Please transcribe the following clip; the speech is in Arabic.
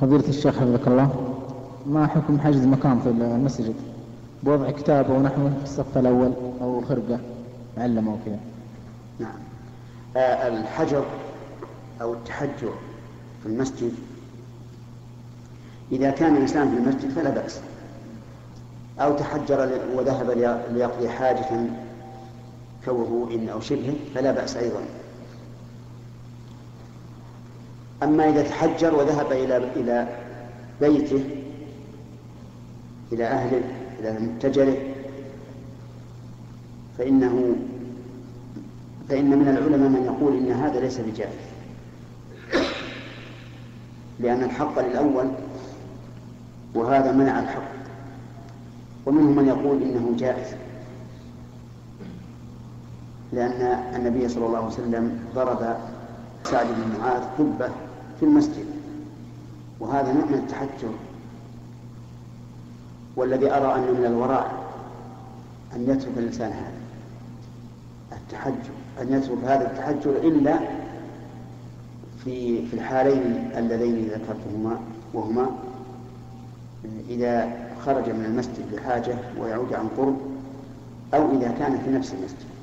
فضيلة الشيخ حفظك الله ما حكم حجز مكان في المسجد؟ بوضع كتاب أو نحوه في الصف الأول أو خرقة معلمة أو كذا نعم. آه الحجر أو التحجر في المسجد إذا كان الإنسان في المسجد فلا بأس. أو تحجر وذهب ليقضي حاجة كوضوء أو شبهه فلا بأس أيضا. أما إذا تحجر وذهب إلى إلى بيته إلى أهله إلى متجره فإنه فإن من العلماء من يقول إن هذا ليس بجائز. لأن الحق للأول وهذا منع الحق. ومنهم من يقول إنه جائز. لأن النبي صلى الله عليه وسلم ضرب سعد بن معاذ قبة في المسجد. وهذا نوع من التحجر. والذي أرى أنه من الوراء أن يترك الإنسان هذا. التحجر أن يترك هذا التحجر إلا في في الحالين اللذين ذكرتهما وهما إذا خرج من المسجد لحاجة ويعود عن قرب أو إذا كان في نفس المسجد.